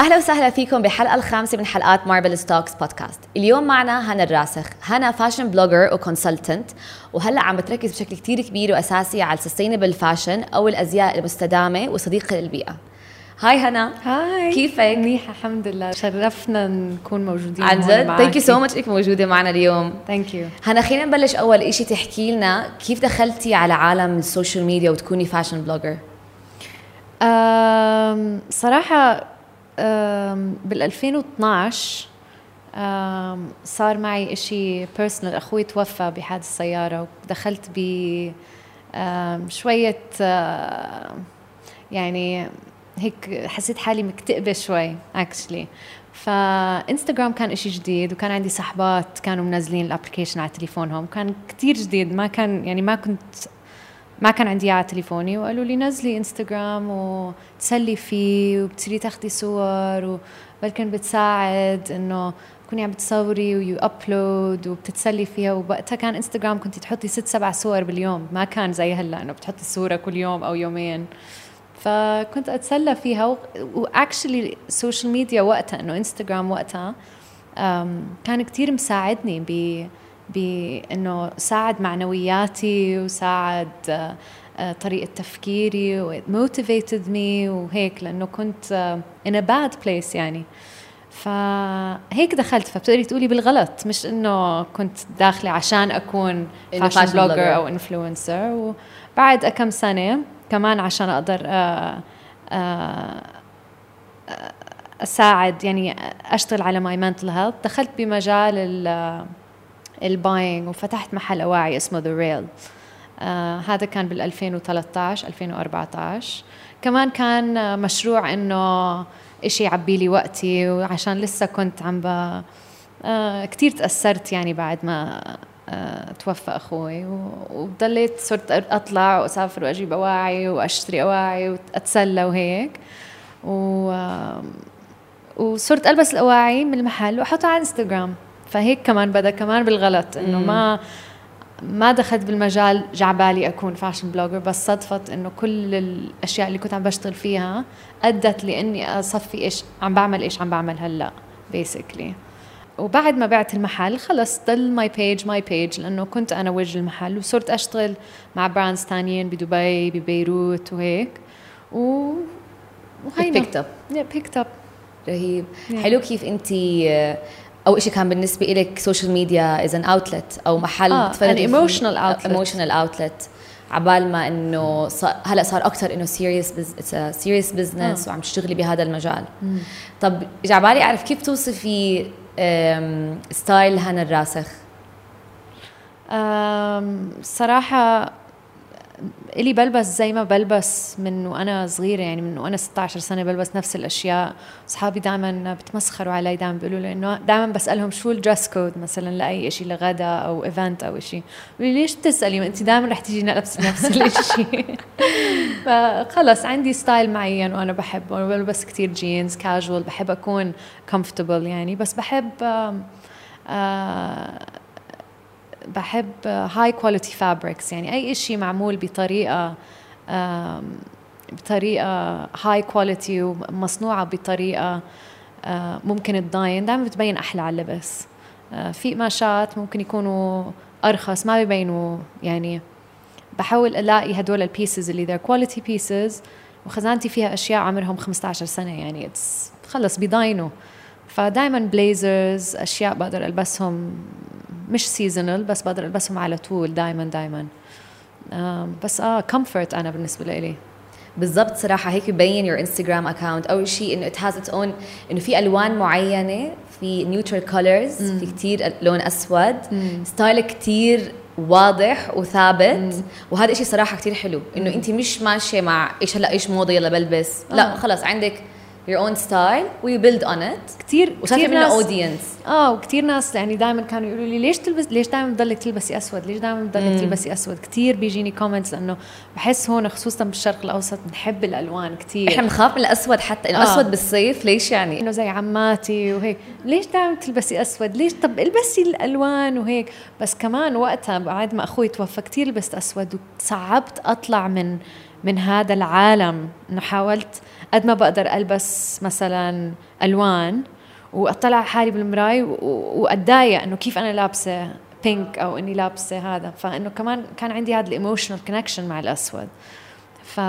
أهلا وسهلا فيكم بالحلقة الخامسة من حلقات ماربل ستوكس بودكاست اليوم معنا هنا الراسخ هنا fashion blogger و consultant وهلأ عم بتركز بشكل كتير كبير وأساسي على ال sustainable fashion أو الأزياء المستدامة وصديقه للبيئه hi هنا hi كيفك؟ منيحة الحمد لله. شرفنا نكون موجودين عن جد. thank you so much إنك موجودة معنا اليوم. thank you هنا خلينا نبلش أول شيء تحكي لنا. كيف دخلتي على عالم ال social media وتكوني fashion blogger صراحة بال 2012 أم، صار معي إشي personal أخوي توفى بحادث سيارة ودخلت ب أم، شوية أم، يعني هيك حسيت حالي مكتئبة شوي actually فإنستغرام كان إشي جديد وكان عندي صحبات كانوا منزلين ال application على تليفونهم. كان كتير جديد ما كان يعني ما كنت ما كان عندي على تليفوني. وقالوا لي نزلي إنستغرام وتسلي فيه وبتصيري تاخدي صور وبلكن بتساعد إنه تكوني عم بتصوري و you upload وبتتسلي فيها. ووقتها كان إنستغرام كنت تحطي ست سبع صور باليوم. ما كان زي هلأ إنه بتحطي صورة كل يوم أو يومين. فكنت أتسلى فيها. و actually ال social media وقتها إنه انستغرام وقتها كان كتير مساعدني ب بانه ساعد معنوياتي وساعد آه، طريقة تفكيري و it motivated me وهيك لأنه كنت in a bad place يعني. فهيك دخلت. فبتقدري تقولي بالغلط مش إنه كنت داخلة عشان أكون fashion blogger. أو influencer وبعد كم سنة كمان عشان أقدر آه، آه، أساعد يعني أشتغل على my mental health دخلت بمجال ال- ال buying وفتحت محل أواعي اسمه The Real آه هذا كان بال 2013 2014 كمان كان آه، مشروع إنه إشي يعبي لي وقتي وعشان لسه كنت عم ب آه كثير تأثرت يعني بعد ما آه توفى أخوي وضليت صرت أطلع وأسافر وأجيب أواعي وأشتري أواعي وأتسلى وهيك. و وصرت ألبس الأواعي من المحل وأحطها على انستغرام فهيك كمان بدأ كمان بالغلط إنه ما ما دخلت بالمجال جاي عبالي أكون fashion blogger بس صدف إنه كل الأشياء اللي كنت عم بشتغل فيها أدت لإني أصفي إيش عم بعمل إيش عم بعمل هلأ basically وبعد ما بعت المحل خلص ضل my page my page لأنه كنت أنا وجه المحل وصرت أشتغل مع brands ثانيين بدبي ببيروت وهيك و وهي ال page picked up. picked up رهيب Yeah. حلو كيف أنت أول شيء كان بالنسبة لك social media as an outlet أو محل آه، an فيه- emotional outlet. emotional outlet عبال ما إنه صار هلأ صار أكثر إنه serious serious business آه. وعم تشتغلي بهذا المجال طب اجى عبالي أعرف كيف توصفي style هنا الراسخ؟ صراحة أنا بلبس زي ما بلبس من وأنا صغيرة يعني من وأنا 16 سنة بلبس نفس الأشياء. أصحابي دائما بتمسخروا علي دائما بيقولوا لي إنه دائما بسألهم شو ال dress code مثلا لأي شيء لغدا أو event أو شيء بيقولوا لي ليش بتسألي؟ ما أنت دائما رح تيجي نفس نفس الشيء فخلص عندي style معين وأنا بحبه أنا بلبس كتير jeans casual بحب أكون comfortable يعني. بس بحب آه بحب high quality fabrics يعني أي شيء معمول بطريقة بطريقة high quality ومصنوعة بطريقة ممكن تضاين. دائما بتبين أحلى على اللبس. في قماشات ممكن يكونوا أرخص ما بيبينوا. يعني بحاول ألاقي هدول ال pieces اللي they're quality pieces. وخزانتي فيها أشياء عمرهم 15 سنة. يعني خلص بيضاينوا. فدائما blazers أشياء بقدر ألبسهم مش seasonal بس بقدر ألبسهم على طول دائما دائما بس آه comfort أنا بالنسبة لي بالضبط صراحة هيك ببين your Instagram account أول شيء إنه it has its own إنه في ألوان معينة في neutral colors في كتير لون أسود. style كتير واضح وثابت. وهذا إشي صراحة كتير حلو. إنه انت مش ماشية مع إيش هلأ إيش موضة يلا بلبس. لا آه. خلص عندك your own style we build on it? كثير وشايفه منه audience آه وكثير ناس يعني دائما كانوا يقولوا لي ليش تلبس ليش دائما بتضلك تلبسي أسود؟ ليش دائما بتضلك تلبسي أسود؟ كثير بيجيني comments لأنه بحس هون خصوصا بالشرق الأوسط بنحب الألوان كثير إحنا بنخاف من الأسود حتى انه آه. اسود بالصيف ليش يعني؟ إنه زي عماتي وهيك ليش دائما تلبسي أسود؟ ليش طب البسي الألوان وهيك. بس كمان وقتها بعد ما أخوي توفى كثير لبست أسود وصعبت أطلع من من هذا العالم. إنه حاولت قد ما بقدر ألبس مثلا ألوان وأطلع حالي بالمراي وأتضايق إنه كيف أنا لابسة pink أو إني لابسة هذا. فإنه كمان كان عندي هذا ال emotional connection مع الأسود. ف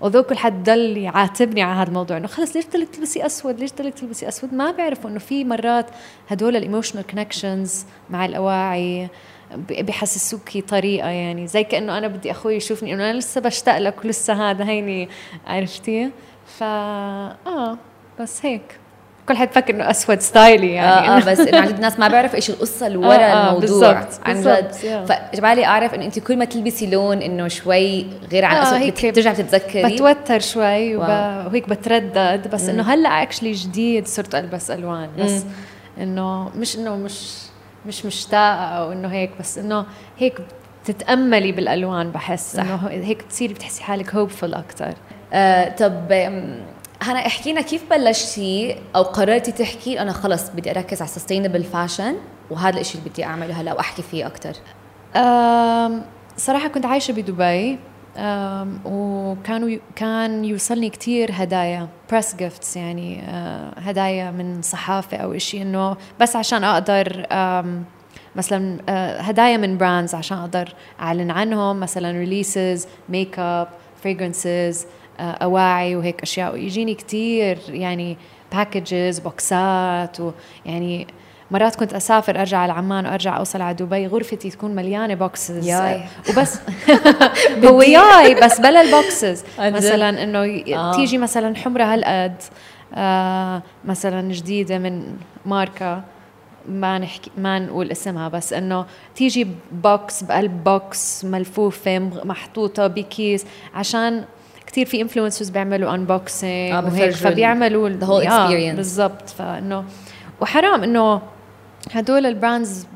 و though كل حد ضل يعاتبني على هذا الموضوع إنه خلص ليش بدك تلبسي أسود؟ ليش بدك تلبسي أسود؟ ما بيعرفوا إنه في مرات هدول ال emotional connections مع الأواعي بحسسوكي طريقة يعني. زي كأنه أنا بدي أخوي يشوفني إنه أنا لسه بشتاق لك ولسه هذا هيني عرفتي؟ ف آه بس هيك. كل حد فكر إنه أسود style ي يعني. آه, آه بس إنه عن جد الناس ما بيعرف إيش القصة اللي ورا آه آه الموضوع عن جد. فعبالي أعرف إنه انت كل ما تلبسي لون إنه شوي غير عن آه أسود بترجعي بتتذكري؟ بتوتر شوي وهيك بتردد بس إنه هلأ actually جديد صرت ألبس ألوان بس إنه مش إنه مش مش مشتاقة أو إنه هيك بس إنه هيك تتاملي بالألوان بحس إنه هيك بتصيري بتحسي حالك hopeful أكثر آه طب هنا احكينا كيف بلشتي أو قررتي تحكي أنا خلص بدي أركز على sustainable fashion وهذا الشيء اللي بدي أعمله هلا وأحكي فيه أكثر صراحة كنت عايشة بدبي وكانوا كان يوصلني كثير هدايا press gifts يعني uh, هدايا من صحافة أو شيء إنه بس عشان أقدر مثلا uh, هدايا من brands عشان أقدر أعلن عنهم مثلا releases makeup fragrances أواعي وهيك أشياء. ويجيني كثير يعني packages boxات ويعني مرات كنت أسافر أرجع على عمان وأرجع أوصل على دبي غرفتي تكون مليانة boxes ياي. وبس. هو ياي بس بلا ال boxes مثلا إنه آه. تيجي مثلا حمرة هالقد آه مثلا جديدة من ماركة. ما نحكي ما نقول اسمها بس إنه تيجي box بقلب box ملفوفة محطوطة بكيس عشان كثير في influencers بيعملوا unboxing آه وهيك فبيعملوا the whole experience بالضبط. فإنه وحرام إنه هدول ال brands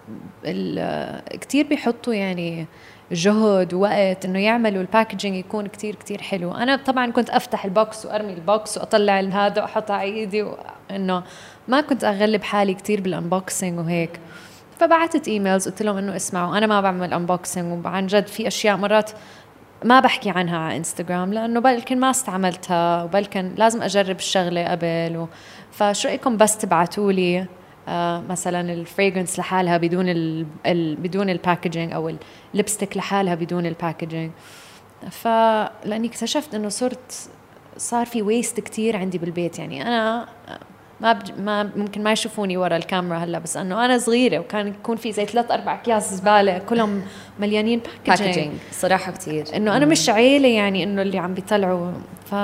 كثير بيحطوا يعني جهد ووقت إنه يعملوا ال packaging يكون كتير كتير حلو. أنا طبعا كنت أفتح ال box وأرمي ال box وأطلع هذا واحطها على إيدي إنه ما كنت أغلب حالي كتير بال unboxing وهيك. فبعثت emails قلت لهم إنه اسمعوا أنا ما بعمل unboxing وعن جد في أشياء مرات ما بحكي عنها على انستغرام لأنه بلكن ما استعملتها وبلكن لازم أجرب الشغلة قبل و... فشو رأيكم بس تبعتوا لي آه مثلا ال fragrance لحالها بدون ال... ال... بدون ال packaging أو ال lipstick لحالها بدون ال packaging فلاني اكتشفت إنه صرت صار في waste كتير عندي بالبيت. يعني أنا ما بج... ما ممكن ما يشوفوني ورا الكاميرا هلا بس أنه أنا صغيرة وكان يكون في زي ثلاث أربع أكياس زبالة كلهم مليانين packaging صراحة كثير إنه أنا مش عيلة يعني إنه اللي عم بيطلعوا. ف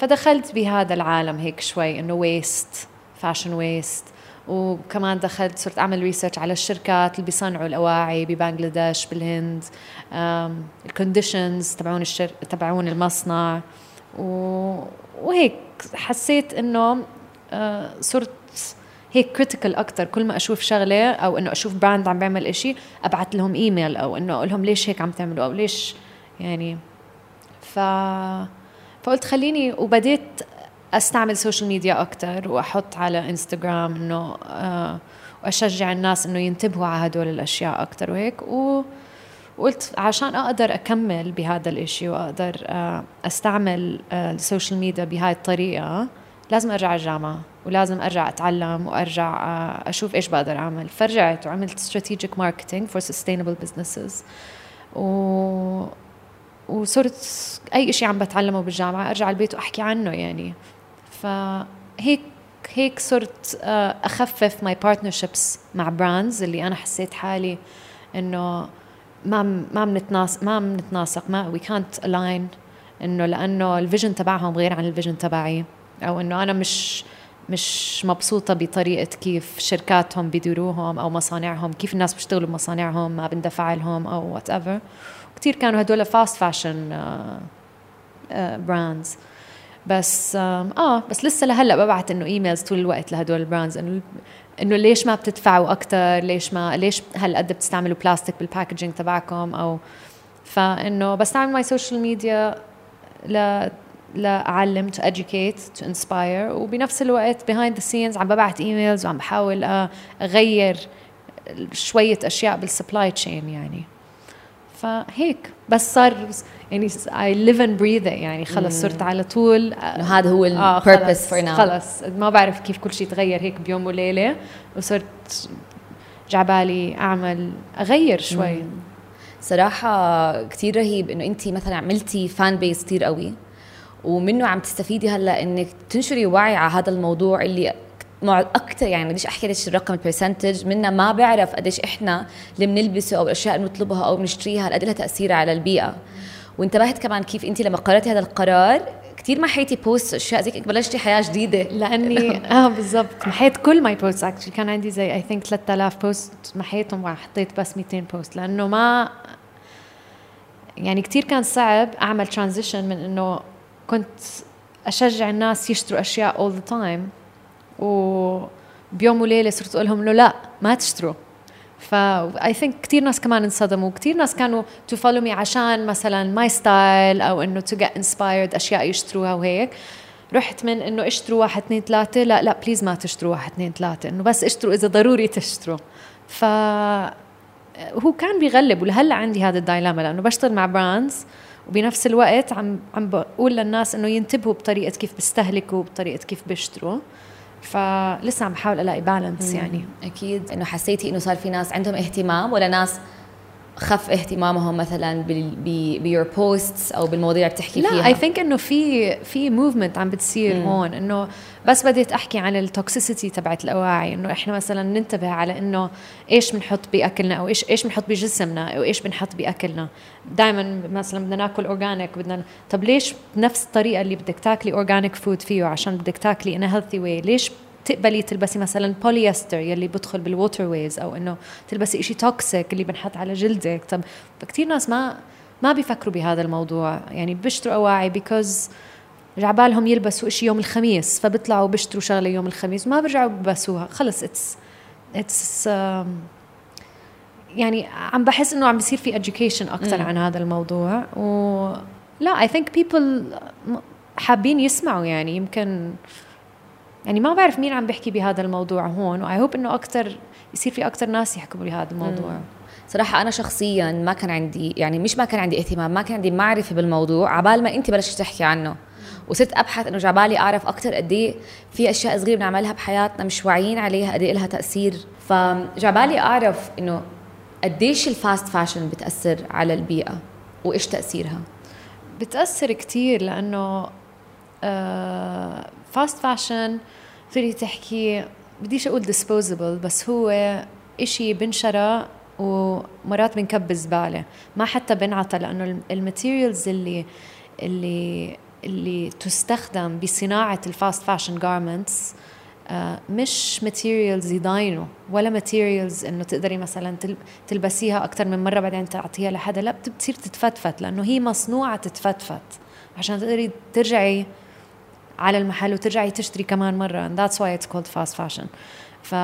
فدخلت بهذا العالم هيك شوي إنه waste fashion waste وكمان دخلت صرت أعمل research على الشركات اللي بيصنعوا الأواعي ببنغلاديش بالهند ال conditions تبعون الشر... تبعون المصنع. و... وهيك حسيت إنه صرت هيك critical أكثر كل ما أشوف شغلة أو إنه أشوف brand عم بيعمل إشي أبعث لهم ايميل أو إنه أقول لهم ليش هيك عم تعملوا أو ليش يعني. ف فقلت خليني وبديت أستعمل social media أكثر وأحط على انستغرام إنه آه وأشجع الناس إنه ينتبهوا على هدول الأشياء أكثر وهيك. و وقلت عشان أقدر أكمل بهذا الإشي وأقدر آه أستعمل آه ال social media بهاي الطريقة لازم ارجع الجامعة ولازم ارجع اتعلم وارجع آه، أشوف إيش بقدر اعمل. فرجعت وعملت strategic marketing for sustainable businesses. و وصرت أي شيء عم بتعلمه بالجامعة أرجع البيت وأحكي عنه يعني. فهيك هيك صرت آه، أخفف my partnerships مع brands اللي أنا حسيت حالي إنه ما ما بنتناسق ما بنتناسق ما we couldn't align إنه لأنه ال vision تبعهم غير عن ال vision تبعي. أو إنه أنا مش مش مبسوطة بطريقة كيف شركاتهم بيديروهم أو مصانعهم كيف الناس بيشتغلوا بمصانعهم ما بندفع لهم أو whatever كثير كانوا هدول fast fashion brands بس آه بس لسه لهلأ ببعث إنه emails طول الوقت لهدول ال brands انه إنه ليش ما بتدفعوا أكثر ليش ما ليش هالقد بتستعملوا بلاستيك بال packaging تبعكم؟ أو فإنه بستعمل my social media لأعلم to educate to inspire وبنفس الوقت behind the scenes عم ببعث emails وعم بحاول آه، أغير شوية أشياء بال supply chain يعني. فهيك. بس صار يعني live and breathe it يعني. خلص صرت على طول هذا هو ال purpose for now خلص. ما بعرف كيف كل شيء تغير هيك بيوم وليلة. وصرت جعبالي أعمل أغير شوي. مم. صراحة كثير رهيب إنه انت مثلا عملتي fan base كثير قوي. ومنه عم تستفيدي هلا إنك تنشري وعي على هذا الموضوع اللي مع أكثر يعني بديش أحكي قديش الرقم ال percentage منا ما بعرف قديش إحنا اللي بنلبسه أو الأشياء اللي بنطلبها أو بنشتريها قد لها تأثير على البيئة. وانتبهت كمان كيف انت لما قررتي هذا القرار كثير محيتي post أشياء زي بلشتي حياة جديدة. لاني آه بالضبط. محيت كل my posts actually كان عندي زي I think 3000 post محيتهم وحطيت بس 200 post لأنه ما يعني كثير كان صعب أعمل transition من إنه كنت أشجع الناس يشتروا أشياء all the time وبيوم وليلة صرت أقول لهم لا ما تشتروا. ف I think كثير ناس كمان انصدموا كثير ناس كانوا to follow me عشان مثلا my style أو إنه to get inspired أشياء يشتروها وهيك. رحت من إنه اشتروا واحد اثنين ثلاثة لا لا please ما تشتروا واحد اثنين ثلاثة إنه بس اشتروا إذا ضروري تشتروا. ف هو كان بيغلب ولهلأ عندي هذا ال dilemma لأنه بشتغل مع brands وبنفس الوقت عم عم بقول للناس إنه ينتبهوا بطريقة كيف بيستهلكوا بطريقة كيف بيشتروا. فلسه عم بحاول ألاقي balance يعني. أكيد. إنه حسيتي إنه صار في ناس عندهم اهتمام ولا ناس خف اهتمامهم مثلا ب your posts أو بالمواضيع اللي بتحكي لا فيها؟ لا I think إنه في في movement عم بتصير مم. هون إنه بس بديت أحكي عن ال toxicity تبعت الأواعي إنه إحنا مثلا ننتبه على إنه إيش بنحط بأكلنا أو إيش إيش بنحط بجسمنا أو إيش بنحط بأكلنا. دائما مثلا بدنا ناكل organic بدنا طب ليش بنفس الطريقة اللي بدك تاكلي organic food فيه عشان بدك تاكلي in healthy way ليش تقبلي تلبسي مثلا بوليستر يلي بدخل بال waterways أو إنه تلبسي شيء toxic اللي بنحط على جلدك. طب كثير ناس ما ما بيفكروا بهذا الموضوع. يعني بيشتروا أواعي because جعبالهم يلبسوا شيء يوم الخميس فبيطلعوا بيشتروا شغلة يوم الخميس ما بيرجعوا بيلبسوها. خلص it's it's يعني عم بحس إنه عم بيصير في education أكثر عن هذا الموضوع. و لا I think people حابين يسمعوا يعني. يمكن يعني ما بعرف مين عم بيحكي بهذا الموضوع هون و I hope إنه أكثر يصير في أكثر ناس يحكوا بهذا الموضوع. مم. صراحة أنا شخصيا ما كان عندي يعني مش ما كان عندي اهتمام ما كان عندي معرفة بالموضوع عبال ما أنت بلشت تحكي عنه. وصرت أبحث إنه جعبالي أعرف أكثر قد إيه في أشياء صغيرة بنعملها بحياتنا مش واعيين عليها قد إيه لها تأثير. فجعبالي أعرف إنه قديش ال fast fashion بتأثر على البيئة وإيش تأثيرها؟ بتأثر كثير لأنه fast fashion very تحكي بديش أقول disposable بس هو إشي بنشرى ومرات بنكب زباله ما حتى بنعطى لأنه ال materials اللي اللي اللي تستخدم بصناعة ال fast fashion garments مش materials يضاينوا ولا materials إنه تقدري مثلا تلبسيها أكثر من مرة بعدين تعطيها لحدا. لا بتصير تتفتفت لأنه هي مصنوعة تتفتفت. عشان تقدري ترجعي على المحل وترجعي تشتري كمان مرة. And that's why it's called fast fashion. ف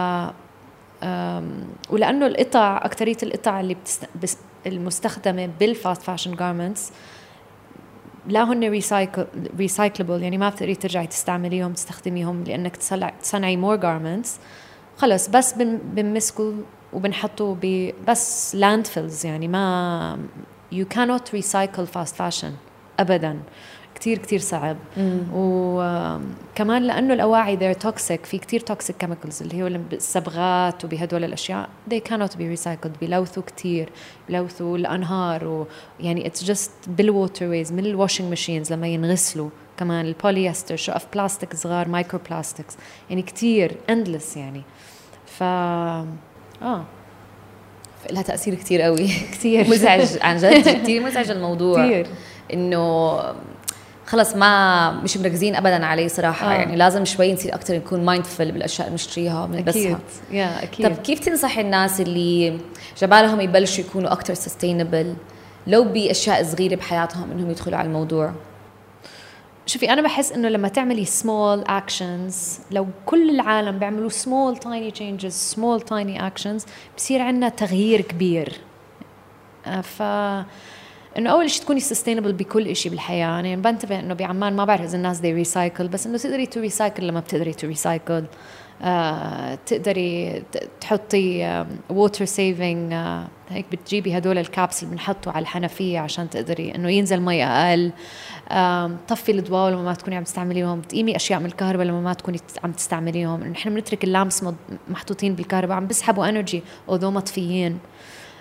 ولأنه القطع اكثريه القطع اللي بتست... المستخدمة بال fast fashion garments لا هن recycle recyclable يعني ما بتقدري ترجعي تستعمليهم تستخدميهم لأنك تصنعي more garments خلص بس بنمسكوا وبنحطوا بس landfills يعني ما you cannot recycle fast fashion ابدا. كتير كتير صعب. وكمان لأنه الأواعي they're toxic في كتير toxic chemicals اللي هو الصبغات وبهدول الأشياء they cannot be recycled بيلوثوا كتير بيلوثوا الأنهار ويعني it's just بال waterways من ال washing machines لما ينغسلوا كمان البوليستر شقف بلاستيك صغار microplastics يعني كتير endless يعني. ف آه. لها تأثير كتير قوي. كثير مزعج عن جد كثير مزعج الموضوع. كثير إنه خلص ما مش مركزين ابدا عليه صراحة. آه. يعني لازم شوي نصير أكثر نكون mindful بالأشياء اللي بنشتريها وبنلبسها أكيد. يا أكيد. طب كيف تنصحي الناس اللي جبالهم يبلشوا يكونوا أكثر sustainable لو بأشياء صغيرة بحياتهم إنهم يدخلوا على الموضوع؟ شوفي أنا بحس إنه لما تعملي سمول اكشنز لو كل العالم بيعملوا small tiny changes small tiny actions بصير عندنا تغيير كبير. آه، ف إنه أول شيء تكوني sustainable بكل شيء بالحياة. يعني بنتبه إنه بعمان ما بعرف إذا الناس they recycle بس إنه تقدري to recycle لما بتقدري to recycle آه تقدري تحطي water saving آه هيك بتجيبي هدول ال caps اللي بنحطه على الحنفية عشان تقدري إنه ينزل مي أقل. طفي الاضواء لما ما تكوني عم تستعمليهم. تقيمي أشياء من الكهرباء لما ما تكوني عم تستعمليهم. نحن بنترك ال lamps محطوطين بالكهرباء عم بيسحبوا energy although مطفيين.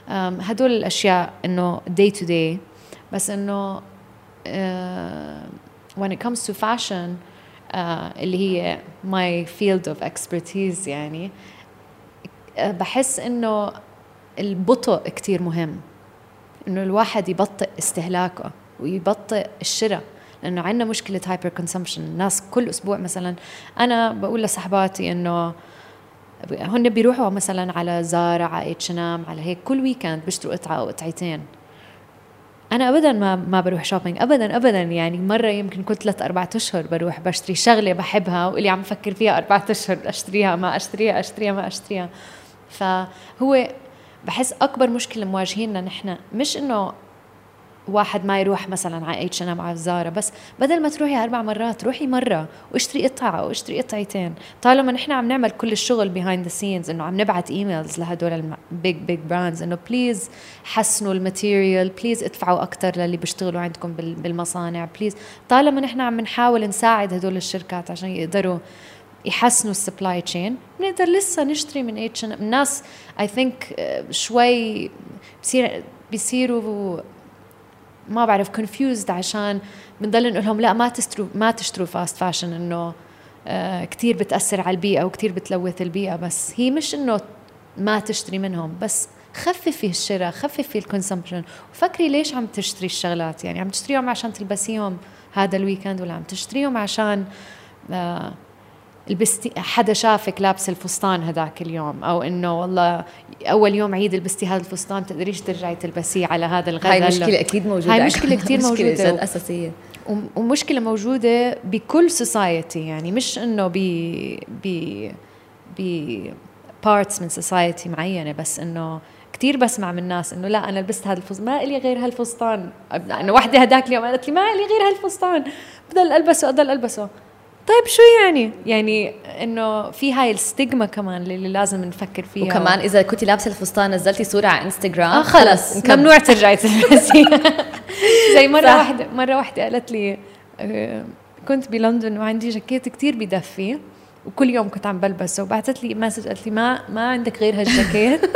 هدول الأشياء إنه day to day بس إنه uh, when it comes to fashion uh, اللي هي my field of expertise يعني uh, بحس إنه البطء كتير مهم. إنه الواحد يبطئ استهلاكه ويبطئ الشراء لأنه عندنا مشكلة hyper consumption الناس كل أسبوع مثلا أنا بقول لصحباتي إنه هن بيروحوا مثلا على زارا على اتش على هيك كل weekend بيشتروا قطعة أو قطعتين. أنا ابدا ما ما بروح shopping ابدا ابدا يعني مرة يمكن كنت ثلاث أربع أشهر بروح بشتري شغلة بحبها واللي عم فكر فيها أربع أشهر أشتريها ما أشتريها أشتريها ما أشتريها. فهو بحس أكبر مشكلة مواجهيننا نحن مش إنه واحد ما يروح مثلا على اتش ان ام على زارا بس بدل ما تروحي أربع مرات روحي مرة واشتري قطعة أو اشتري قطعتين. طالما نحن عم نعمل كل الشغل behind the scenes إنه عم نبعت emails لهدول ال big big brands إنه please حسنوا ال material please ادفعوا أكثر للي بيشتغلوا عندكم بالمصانع please طالما نحن عم نحاول نساعد هدول الشركات عشان يقدروا يحسنوا ال supply chain بنقدر لسه نشتري من اتش ان الناس I think شوي بصير بيصيروا ما بعرف confused عشان بنضل نقول لهم لا ما تشتروا ما تشتروا fast fashion إنه آه كثير بتأثر على البيئة وكثير بتلوث البيئة بس هي مش إنه ما تشتري منهم بس خففي الشراء خففي ال consumption وفكري ليش عم تشتري الشغلات؟ يعني عم تشتريهم عشان تلبسيهم هذا ال weekend ولا عم تشتريهم عشان آه لبستي حدا شافك لابس الفستان هذاك اليوم أو إنه والله أول يوم عيد لبستي هذا الفستان تقدريش ترجعي تلبسيه على هذا الغداء هاي مشكله أكيد موجودة هاي مشكلة كثير موجودة. مشكله أساسية. ومشكلة موجودة بكل society يعني مش إنه ب ب ب parts من society معينة بس إنه كثير بسمع من الناس إنه لا أنا لبست هذا الفستان ما لي غير هالفستان. إنه وحدة هداك اليوم قالت لي ما لي غير هالفستان بضل ألبسه أضل ألبسه. طيب شو يعني؟ يعني إنه في هاي ال stigma كمان اللي لازم نفكر فيها. وكمان إذا كنتي لابسة الفستان نزلتي صورة على انستغرام آه خلص. ممنوع ترجعي تلبسي. زي مرة واحدة مرة واحدة قالت لي آه، كنت بلندن وعندي جاكيت كتير بدفي وكل يوم كنت عم بلبسه. وبعثت لي message قالت لي ما ما عندك غير هالجاكيت.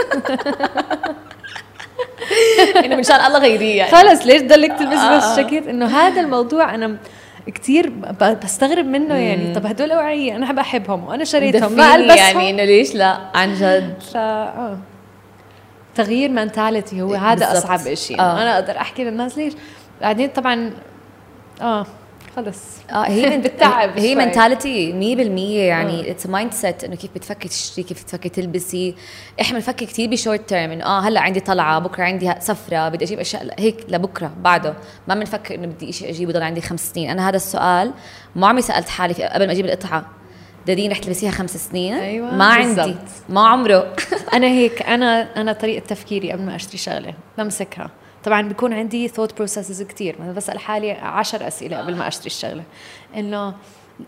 إنه من شان الله غيريه يعني. خلص ليش ضلك تلبسي بس جاكيت؟ إنه هذا الموضوع أنا كثير بستغرب منه يعني طب هدول أواعي أنا بحبهم وأنا شريتهم ما البسهم؟ يعني إنه ليش لا؟ عن جد. ف آه. تغيير mentality هو هذا بالزبط. أصعب شيء آه. أنا أقدر أحكي للناس ليش؟ بعدين طبعا آه. خلص. آه هي من بتتعب هي mentality 100% يعني it's mindset إنه كيف بتفكري تشتري كيف بتفكري تلبسي. إحنا بنفكر كثير ب short term إنه آه هلأ عندي طلعة بكرة عندي سفرة بدي أجيب أشياء هيك لبكرة بعده. ما بنفكر إنه بدي شيء أجيبه ضل عندي خمس سنين. أنا هذا السؤال ما عمري سألت حالي قبل ما أجيب القطعة. بعدين رح تلبسيها خمس سنين؟ أيوة ما عندي. ما عمره. أنا هيك أنا أنا طريقة تفكيري قبل ما أشتري شغلة بمسكها. طبعا بيكون عندي thought processes كثير مثلا بسأل حالي عشر أسئلة قبل ما أشتري الشغلة. إنه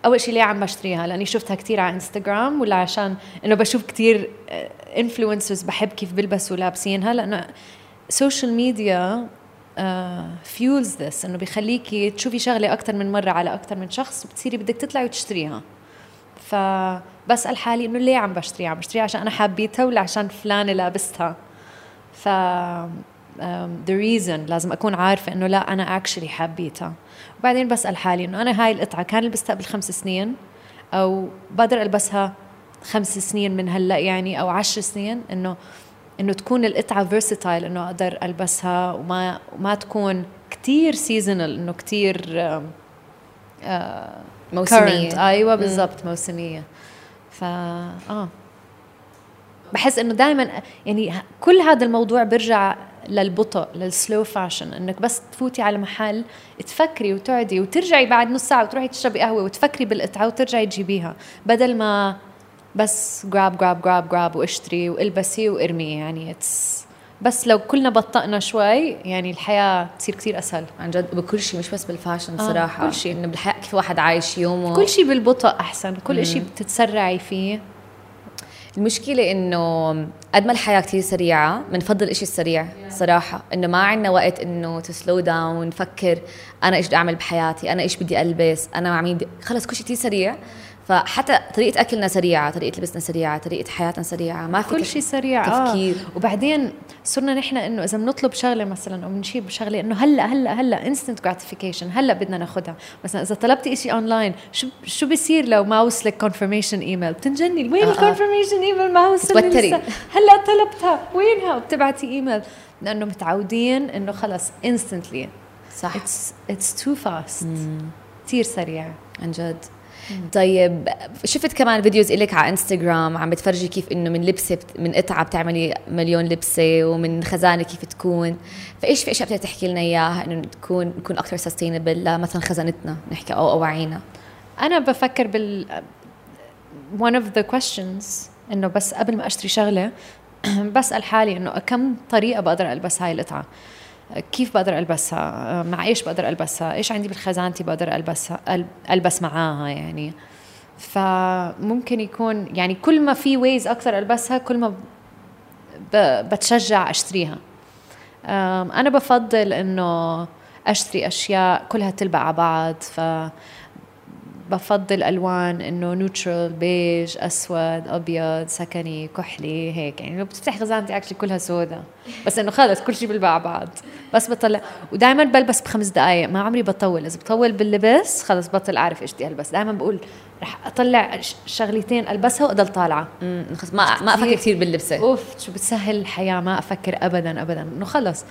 أول شيء ليه عم بشتريها؟ لأني شفتها كثير على انستغرام ولا عشان إنه بشوف كثير influencers بحب كيف بيلبسوا لابسينها. لأنه ال social media fuels this إنه بيخليكي تشوفي شغلة أكثر من مرة على أكثر من شخص وبتصيري بدك تطلعي وتشتريها. فبسال حالي إنه ليه عم بشتريها؟ عم بشتريها عشان أنا حابيتها ولا عشان فلانة لابستها؟ ف the um, reason لازم أكون عارفة إنه لا أنا actually حبيتها. وبعدين بسأل حالي إنه أنا هاي القطعة كان لبستها قبل خمس سنين أو بقدر ألبسها خمس سنين من هلأ يعني أو عشر سنين إنه إنه تكون القطعة versatile إنه أقدر ألبسها وما وما تكون كثير seasonal إنه كثير آه موسمية. أيوه بالضبط موسمية. ف آه. بحس إنه دائما يعني كل هذا الموضوع بيرجع للبطء لل slow fashion إنك بس تفوتي على محل تفكري وتقعدي وترجعي بعد نص ساعة وتروحي تشربي قهوة وتفكري بالقطعة وترجعي تجيبيها. بدل ما بس grab grab grab grab واشتري والبسي وارمي يعني it's بس لو كلنا بطأنا شوي يعني الحياة تصير كثير أسهل. عن جد بكل شيء مش بس بال fashion آه صراحة. كل شيء إنه بالحياة كيف واحد عايش يومه. كل شيء بالبطء أحسن كل شيء بتتسرعي فيه. المشكلة إنه قد ما الحياة كثير سريعة بنفضل الاشي السريع صراحة. إنه ما عندنا وقت إنه to slow down نفكر أنا إيش بدي أعمل بحياتي أنا إيش بدي ألبس أنا مع مين خلص كل شيء كثير سريع. فحتى طريقة أكلنا سريعة، طريقة لبسنا سريعة، طريقة حياتنا سريعة، ما في كل شيء سريع تفكير. آه. وبعدين صرنا نحن إنه إذا بنطلب شغلة مثلا أو بنجيب شغلة إنه هلأ هلأ هلأ instant gratification هلأ بدنا ناخذها مثلا إذا طلبتي شيء اونلاين شو شو بيصير لو ما وصلك confirmation email بتنجني. وين آه، آه. ال confirmation email ما وصل بتوتري. هلأ طلبتها. وينها؟ وبتبعتي ايميل لأنه متعودين إنه خلص instantly صح. it's it's too fast كثير سريع. عن جد. طيب شفت كمان videos إلك على إنستغرام عم بتفرجي كيف إنه من لبسة من قطعة بتعملي مليون لبسة ومن خزانة كيف تكون؟ فإيش في أشياء بدك تحكي لنا إياها إنه تكون نكون أكثر sustainable لمثلا خزانتنا؟ نحكي أو اواعينا أنا بفكر بال one of the questions إنه بس قبل ما أشتري شغلة بسأل حالي إنه كم طريقة بقدر ألبس هاي القطعة؟ كيف بقدر ألبسها؟ مع إيش بقدر ألبسها؟ إيش عندي بخزانتي بقدر ألبسها؟ أل- ألبس معاها يعني. فممكن يكون يعني كل ما في ways أكثر ألبسها كل ما بتشجع أشتريها. أنا بفضل إنه أشتري أشياء كلها تلبق على بعض ف بفضل ألوان إنه neutral beige أسود أبيض سكني كحلي هيك. يعني لو بتفتح خزانتي actually كلها سودا بس إنه خلص كل شيء بيلبق على بعض. بس بطلع. ودائما بلبس بخمس دقائق ما عمري بطول. إذا بطول باللبس خلص بطل أعرف إيش بدي ألبس. دائما بقول رح أطلع شغلتين ألبسها وأضل طالعة. ما ما أفكر كثير. باللبسه أوف شو بتسهل الحياة. ما أفكر ابدا ابدا. إنه خلص.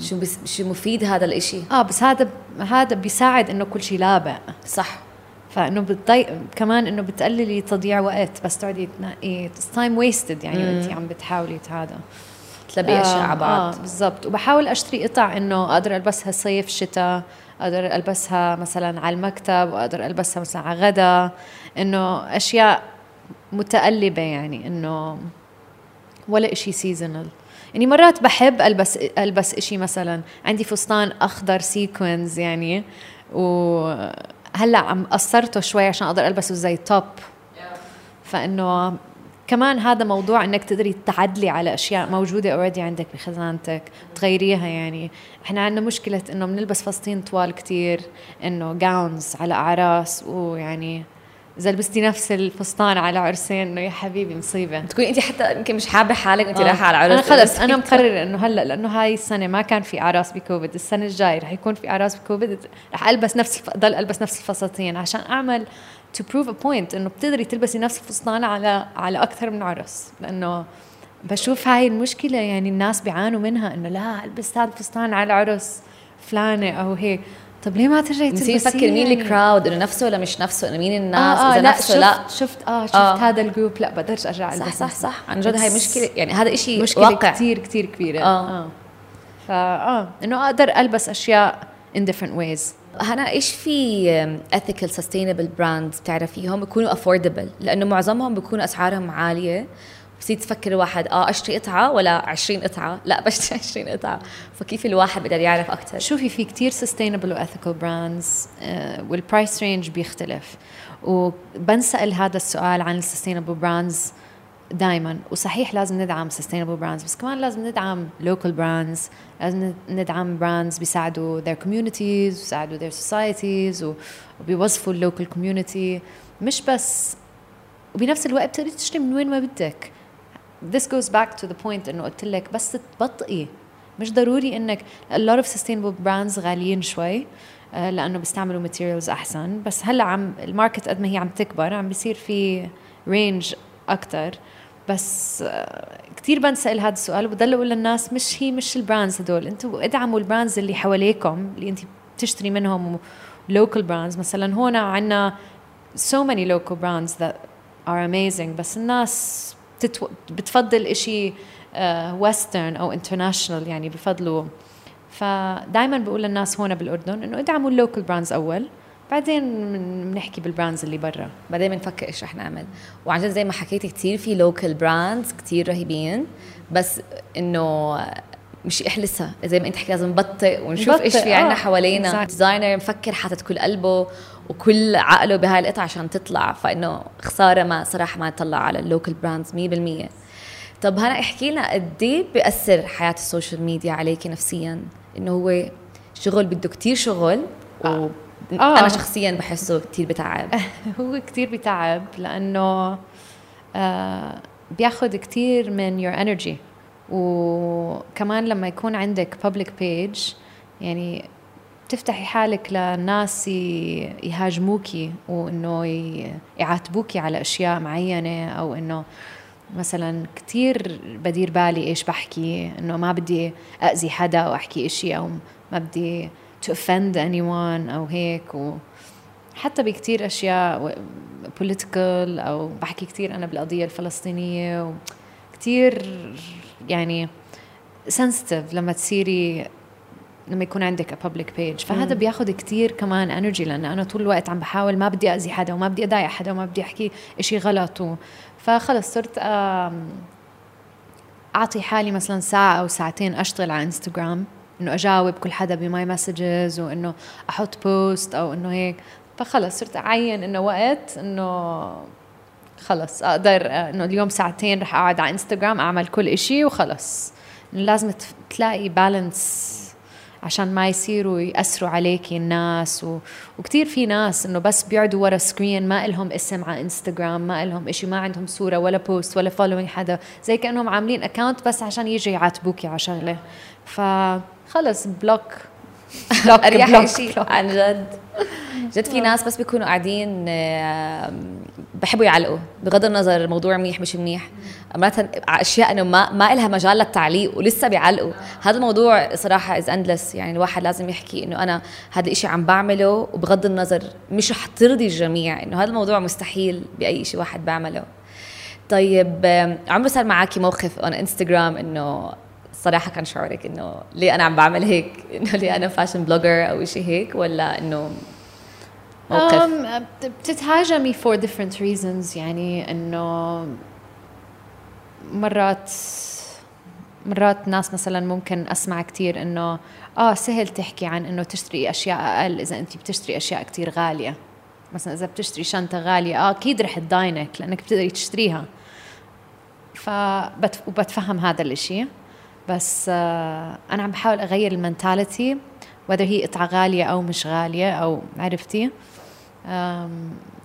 شو بس شو مفيد هذا الإشي؟ آه بس هذا هذا بيساعد إنه كل شيء لابق صح. فإنه بتضيق كمان إنه بتقللي تضييع وقت بس تقعدي تنقي time wasted يعني وانت عم بتحاولي هذا. تلبقي أشياء على بعض. آه بالضبط. وبحاول أشتري قطع إنه أقدر ألبسها صيف شتاء أقدر ألبسها مثلا على المكتب وأقدر ألبسها مثلا على غدا. إنه أشياء متقلبة يعني إنه ولا إشي seasonal يعني مرات بحب ألبس ألبس إشي مثلا. عندي فستان أخضر sequins يعني وهلأ عم قصرته شوي عشان أقدر ألبسه زي top فإنه كمان هذا موضوع إنك تقدري تعدلي على أشياء موجودة already عندك بخزانتك تغيريها يعني. إحنا عندنا مشكلة إنه بنلبس فساتين طوال كتير إنه gowns على أعراس ويعني إذا لبستي نفس الفستان على عرسين إنه يا حبيبي مصيبة تكوني انت حتى يمكن مش حابة حالك انت آه. رايحة على أنا عرس خلص أنا مقررة إنه هلأ لأنه هاي السنة ما كان في أعراس بكوفيد السنة الجاي رح يكون في أعراس بكوفيد رح ألبس نفس. ضل ألبس نفس الفساتين عشان أعمل to prove a point إنه بتقدري تلبسي نفس الفستان على على أكثر من عرس لأنه بشوف هاي المشكلة يعني الناس بيعانوا منها إنه لا ألبس هذا الفستان على عرس فلانة أو هيك طب ليه ما ترجعي نسيت تلبسيه نفكر مين؟ الكراود إنه نفسه ولا مش نفسه؟ إنه مين الناس؟ آه آه إذا لا نفسه شفت لا. شفت آه شفت آه. آه. هذا الجروب لا بقدرش أرجع صح صح. صح. عن جد هاي مشكلة. يعني هذا إشي مشكلة واقع. كتير كتير كبيرة. آه. آه. فا آه إنه أقدر ألبس أشياء in different ways. هنا إيش في ethical sustainable brands بتعرفيهم؟ بيكونوا affordable. لأنه معظمهم بيكونوا أسعارهم عالية. بصير تفكر الواحد آه أشتري قطعة ولا 20 قطعة؟ لا بشتري 20 قطعة. فكيف الواحد بيقدر يعرف أكثر شوفي في كتير sustainable و ethical brands آه وال price range بيختلف. وبنسأل هذا السؤال عن ال sustainable brands دائما وصحيح لازم ندعم sustainable brands بس كمان لازم ندعم local brands. لازم ندعم brands بيساعدوا their communities بيساعدوا their societies وبيوظفوا ال local community. مش بس وبنفس الوقت بتقدري تشتري من وين ما بدك. This goes back to the point إنه قلت لك بس تبطئي. مش ضروري انك a lot of sustainable brands غاليين شوي آه، لأنه بيستعملوا materials أحسن. بس هلا عم ال market قد ما هي عم تكبر عم بيصير في range أكثر بس آه، كثير بنسأل هذا السؤال وبضل أقول للناس مش هي مش ال brands هدول. أنتوا ادعموا ال brands اللي حواليكم اللي أنت بتشتري منهم local brands مثلا هون عندنا so many local brands that are amazing بس الناس بتتو... بتفضل إشي western أو international يعني بفضلوا. فدائما بقول للناس هون بالأردن إنه ادعموا ال local brands أول بعدين بنحكي بال brands اللي برا. بعدين بنفكر إيش رح نعمل. جد زي ما حكيتي كثير في local brands كثير رهيبين بس إنه مش احلسها زي ما أنت حكي لازم نبطئ ونشوف إيش في عنا آه. حوالينا. designer مفكر حاطط كل قلبه وكل عقله بهاي القطعة عشان تطلع فإنه خسارة ما صراحة ما يطلع على ال local brands 100% طب هلا احكي لنا قد إيه بيأثر حياة ال social media عليكي نفسيا؟ إنه هو شغل بده كتير شغل و آه. أنا شخصيا بحسه كتير بتعب. هو كتير بتعب لأنه آه بياخد كتير من your energy. وكمان لما يكون عندك public page يعني تفتحي حالك لناس يهاجموكي وإنه يعاتبوكي على أشياء معينة أو إنه مثلا كتير بدير بالي إيش بحكي إنه ما بدي اذي حدا أو أحكي إشي أو ما بدي to offend anyone أو هيك. و حتى بكتير أشياء political أو بحكي كتير أنا بالقضية الفلسطينية وكتير يعني sensitive لما تصيري لما يكون عندك public page. فهذا بياخذ كتير كمان انرجي لأن أنا طول الوقت عم بحاول ما بدي أذي حدا وما بدي أضايق حدا وما بدي أحكي إشي غلط و... فخلص صرت أعطي حالي مثلا ساعة أو ساعتين أشتغل على انستغرام إنه أجاوب كل حدا ب my messages وانه أحط post أو إنه هيك. فخلص صرت أعين إنه وقت إنه خلص أقدر إنه اليوم ساعتين رح أقعد على انستغرام أعمل كل إشي وخلص. لازم تلاقي balance عشان ما يصيروا يأثروا عليكي الناس. و... وكتير في ناس إنه بس بيقعدوا ورا screen ما إلهم اسم على انستغرام ما إلهم إشي ما عندهم صورة ولا post ولا following حدا. زي كأنهم عاملين account بس عشان يجي يعاتبوكي على شغلة. فخلص block block اريح شيء عن جد. جد في ناس بس بيكونوا قاعدين بحبوا يعلقوا بغض النظر الموضوع منيح مش منيح. مرات أشياء إنه ما ما لها مجال للتعليق ولسه بيعلقوا. هذا الموضوع صراحة is endless يعني الواحد لازم يحكي إنه أنا هذا الشيء عم بعمله وبغض النظر مش رح ترضي الجميع. إنه هذا الموضوع مستحيل بأي شيء واحد بعمله. طيب عمره صار معك موقف on انستغرام إنه صراحة كان شعورك إنه ليه أنا عم بعمل هيك؟ إنه ليه أنا fashion blogger أو شيء هيك؟ ولا إنه موقف؟ بتتهاجمي for different reasons يعني إنه مرات مرات ناس مثلا ممكن أسمع كثير إنه آه سهل تحكي عن إنه تشتري أشياء أقل إذا انت بتشتري أشياء كثير غالية. مثلا إذا بتشتري شنطة غالية آه أكيد رح تداينك لأنك بتقدري تشتريها. فبت وبتفهم هذا الإشي. بس آه أنا عم بحاول أغير المنتاليتي whether هي قطعة غالية أو مش غالية أو عرفتي؟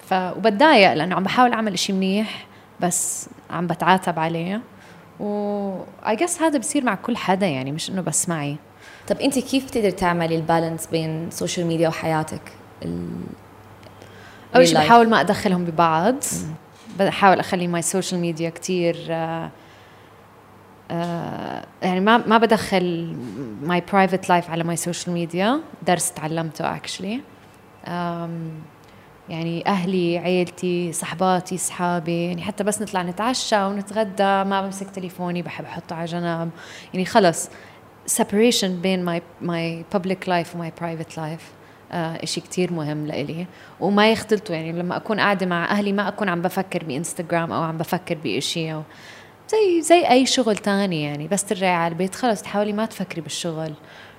ف وبتضايق لأنه عم بحاول أعمل إشي منيح بس عم بتعاتب عليه. و اي جس هذا بصير مع كل حدا يعني مش إنه بس معي. طب أنت كيف بتقدري تعملي ال balance بين ال social media وحياتك؟ ال... أول شيء بحاول ما أدخلهم ببعض. بحاول أخلي my social media كثير يعني ما ما بدخل my private life على my social media درس تعلمته actually يعني أهلي عيلتي صحباتي صحابي يعني حتى بس نطلع نتعشى ونتغدى ما بمسك تليفوني بحب أحطه على جنب. يعني خلص separation بين my my public life و my private life إشي كتير مهم لإلي. وما يختلطوا يعني لما أكون قاعدة مع أهلي ما أكون عم بفكر بإنستغرام أو عم بفكر بإشي أو زي زي أي شغل تاني يعني. بس ترجعي على البيت خلص تحاولي ما تفكري بالشغل.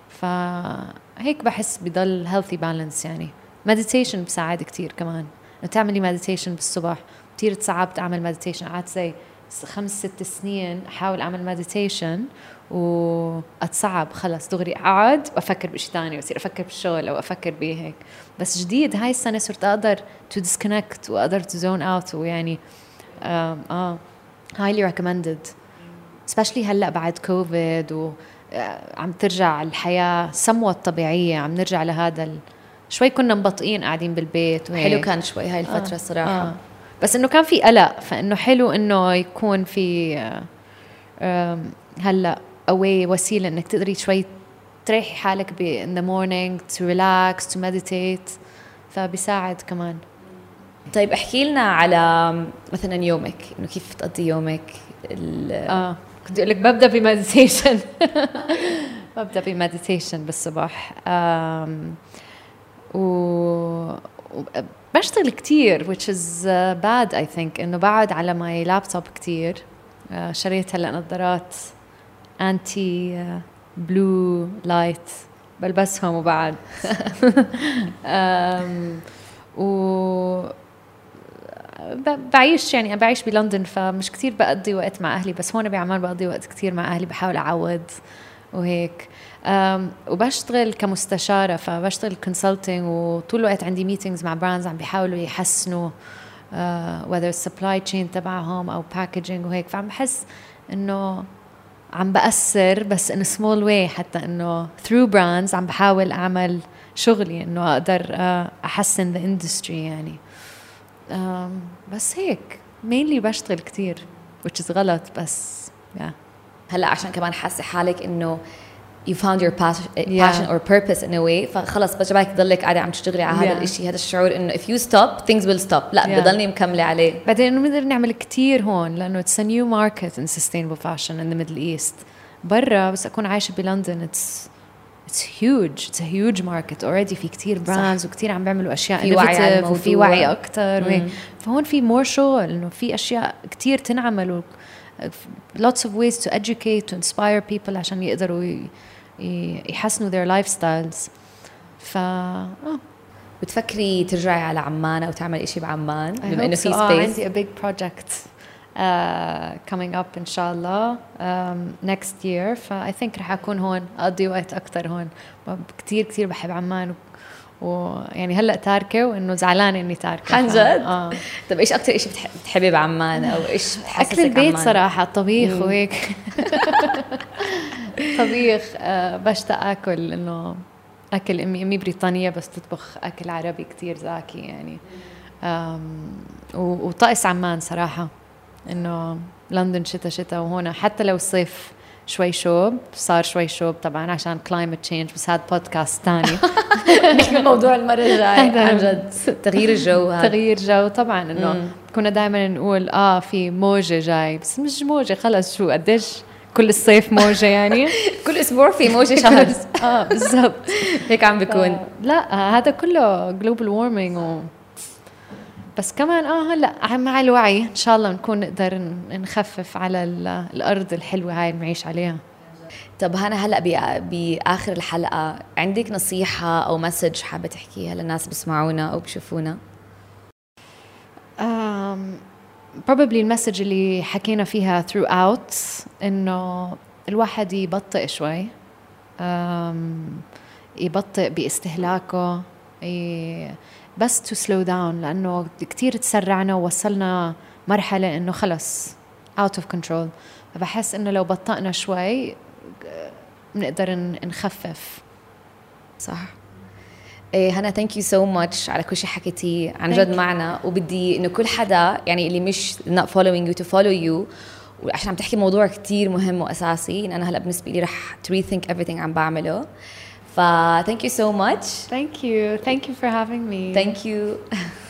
فهيك بحس بضل healthy balance يعني. meditation بساعد كتير كمان. إنه تعملي meditation بالصبح. كثير تصعبت اعمل meditation قعدت زي خمس ست سنين أحاول أعمل meditation وأتصعب. خلص دغري أقعد وأفكر بشيء ثاني وأصير أفكر بالشغل أو أفكر بهيك. بس جديد هاي السنة صرت أقدر to disconnect وأقدر to zone out ويعني آه, highly recommended especially هلأ بعد كوفيد و آه، ترجع الحياة somewhat طبيعية. عم نرجع لهذا شوي كنا مبطئين قاعدين بالبيت وهيك. حلو كان شوي هاي الفترة آه. الصراحة آه. بس إنه كان في قلق فإنه حلو إنه يكون في هلأ a way وسيلة إنك تقدري شوي تريحي حالك ب in the morning to relax to meditate فبيساعد كمان. طيب احكي لنا على مثلا يومك إنه كيف تقضي يومك؟ آه. كنت أقول لك ببدأ ب meditation ببدأ ب meditation بالصبح. و بشتغل كتير which is uh, bad I think إنه بقعد على my laptop كتير. Uh, شريت هلا نظارات anti blue light بلبسهم وبعد. و بعيش يعني بعيش بلندن فمش كثير بقضي وقت مع أهلي بس هون بعمان بقضي وقت كثير مع أهلي بحاول أعود وهيك. وبشتغل كمستشارة فبشتغل consulting وطول الوقت عندي meetings مع brands عم بيحاولوا يحسنوا وذر ال supply chain تبعهم أو packaging وهيك. فعم بحس إنه عم بأثر بس in small way حتى إنه through brands عم بحاول أعمل شغلي إنه أقدر آه، أحسن the industry يعني. بس هيك. mainly بشتغل كتير which is غلط بس yeah. هلأ عشان كمان حاسة حالك إنه you found your passion, passion or purpose in a way فخلص بجبالك تضلك قاعدة عم تشتغلي على هذا yeah. الشيء هذا الشعور إنه if you stop things will stop. لا yeah. بضلني مكملة عليه. بعدين انه بنقدر نعمل كثير هون لأنه it's a new market in sustainable fashion in the Middle East. برا بس أكون عايشة بلندن it's it's huge. It's a huge market. Already في كتير براندز وكتير عم بيعملوا أشياء في وعي وفي وعي أكثر فهون في more شغل إنه في أشياء كتير تنعمل lots of ways to educate to inspire people عشان يقدروا يحسنوا their lifestyles. ف آه. بتفكري ترجعي على عمان أو تعملي شيء بعمان؟ بما إنه في space آه عندي a big project uh, coming up إن شاء الله um, next year. ف I think رح أكون هون. اقضي وقت أكثر هون. كثير كثير بحب عمان. ويعني هلأ تاركة وإنه زعلانة إني تاركة. عن جد؟ آه. طيب إيش أكثر شيء بتحبي بعمان أو إيش بتحسسك اكل البيت عمان؟ صراحة الطبيخ وهيك. طبيخ آه بشتاق آكل إنه أكل إمي إمي بريطانية بس تطبخ أكل عربي كتير زاكي يعني. وطقس عمان صراحة إنه لندن شتاء شتاء وهون. حتى لو الصيف شوي شوب صار شوي شوب طبعا عشان climate change بس هذا بودكاست ثاني الموضوع المرة الجاية عن جد. تغيير الجو هذا تغيير جو طبعا إنه كنا دائما نقول آه في موجة جاي. بس مش موجة خلص شو قديش كل الصيف موجة يعني؟ كل أسبوع في موجة شهر. آه بالضبط. هيك عم بيكون لا هذا كله global warming و بس كمان آه هلأ مع الوعي إن شاء الله نكون نقدر نخفف على الأرض الحلوة هاي بنعيش عليها. طب هنا هلأ بآخر الحلقة عندك نصيحة أو message حابة تحكيها للناس بسمعونا أو بشوفونا؟ Probably ال message اللي حكينا فيها throughout إنه الواحد يبطئ شوي يبطئ باستهلاكه بس to slow down لأنه كثير تسرعنا ووصلنا مرحلة إنه خلص out of control فبحس إنه لو بطأنا شوي بنقدر نخفف. صح. هنا thank you so much على كل شيء حكيتيه. عن جد معنا. وبدي إنه كل حدا يعني اللي مش not following you to follow you وعشان عم تحكي موضوع كتير مهم وأساسي ان أنا هلا بالنسبة لي رح to rethink everything عم بعمله. ف thank you so much. Thank you. Thank you for having me. Thank you.